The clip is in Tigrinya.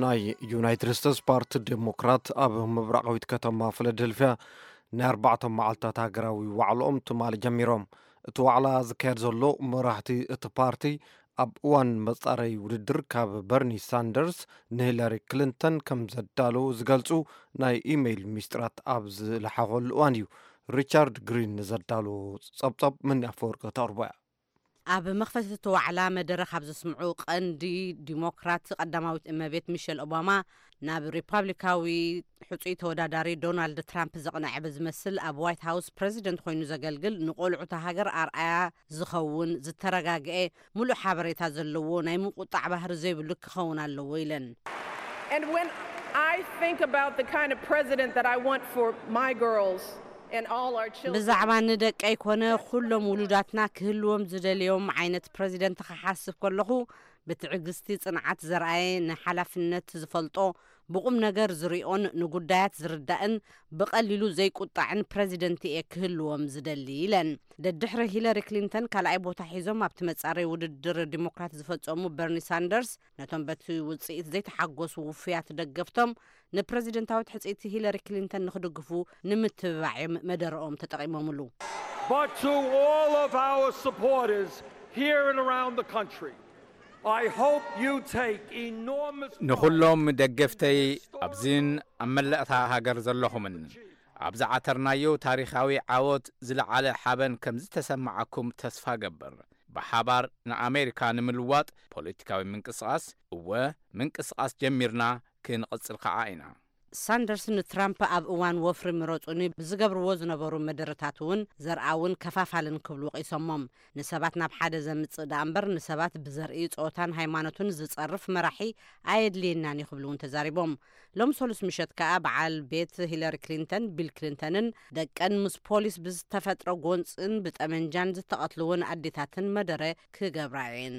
ናይ ዩናይትድ ስቴትስ ፓርቲ ዴሞክራት ኣብ ምብራቓዊት ከተማ ፊላደልፍያ ናይ ኣርባዕተ መዓልትታት ሃገራዊ ዋዕልኦም ትማሊ ጀሚሮም እቲ ዋዕላ ዝካየድ ዘሎ መራሕቲ እቲ ፓርቲ ኣብ እዋን መጻረይ ውድድር ካብ በርኒ ሳንደርስ ንሂላሪ ክሊንተን ከም ዘዳለዉ ዝገልጹ ናይ ኢሜይል ሚስጢራት ኣብ ዝለሓኸሉ እዋን እዩ ሪቻርድ ግሪን ንዘዳለዎ ጸብጻብ ምን ኣፈወርቂ ተቕርቦ እያ ኣብ መኽፈቲ እቲ ዋዕላ መደረ ካብ ዘስምዑ ቀንዲ ዲሞክራት ቀዳማዊት እመቤት ሚሸል ኦባማ ናብ ሪፓብሊካዊ ሕፁይ ተወዳዳሪ ዶናልድ ትራምፕ ዘቕነዐ ብዝመስል ኣብ ዋይት ሃውስ ፕረዚደንት ኮይኑ ዘገልግል ንቆልዑ እታ ሃገር ኣርኣያ ዝኸውን ዝተረጋግኤ ሙሉእ ሓበሬታ ዘለዎ ናይ ምቁጣዕ ባህሪ ዘይብሉ ክኸውን ኣለዎ ኢለን። And when I think about the kind of president that I want for my girls, ብዛዕባ ንደቀይ ኮነ ኹሎም ውሉዳትና ክህልዎም ዝደልዮም ዓይነት ፕረዚደንት ኽሓስብ ከለኹ ብትዕግስቲ ጽንዓት ዘርኣየ ንሓላፍነት ዝፈልጦ ብቑም ነገር ዝሪኦን ንጉዳያት ዝርዳእን ብቐሊሉ ዘይቁጣዕን ፕረዚደንት እየ ክህልዎም ዝደሊ ኢለን። ደድሕሪ ሂለሪ ክሊንተን ካልኣይ ቦታ ሒዞም ኣብቲ መጻረይ ውድድር ዲሞክራት ዝፈጸሙ በርኒ ሳንደርስ ነቶም በቲ ውጽኢት ዘይተሓጎሱ ውፉያት ደገፍቶም ንፕረዚደንታዊ ትሕጽይቲ ሂለሪ ክሊንተን ንክድግፉ ንምትብባዕ'ዮም መደረኦም ተጠቒሞምሉ። But to all of our supporters here and around the country, I hope you take enormous pride ንኹሎም in ደገፍተይ this ኣብ'ዚ story. ን ኣብ መላእ እታ ሃገር ዘለኹምን፣ ኣብ ዝዓተርናዮ ታሪኻዊ ዓወት ዝለዓለ ሓበን ከም ዝተሰማዓኩም ተስፋ እገብር። ብሓባር ንኣሜሪካ ንምልዋጥ ፖለቲካዊ ምንቅስቓስ፣ እወ ምንቅስቓስ ጀሚርና ክንቕጽል ከኣ ኢና። ሳንደርስ ንትራምፕ ኣብ እዋን ወፍሪ ምረጹኒ ብዝገብርዎ ዝነበሩ መደረታት'ውን ዘርኣውን ከፋፋልን ክብሉ ወቒሶሞም። ንሰባት ናብ ሓደ ዘምጽእ ደኣ'ምበር ንሰባት ብዘርኢ፣ ጾታን ሃይማኖትን ዝጸርፍ መራሒ ኣየድልየናን'ዩ ክብሉ'ውን ተዛሪቦም። ሎሚ ሰሉስ ምሸት ከኣ በዓል ቤት ሂለሪ ክሊንተን ቢል ክሊንተንን ደቀን ምስ ፖሊስ ብዝተፈጥረ ጎንጺን ብጠመንጃን ዝተቐትልወን ኣዴታትን መደረ ክገብራ እየን።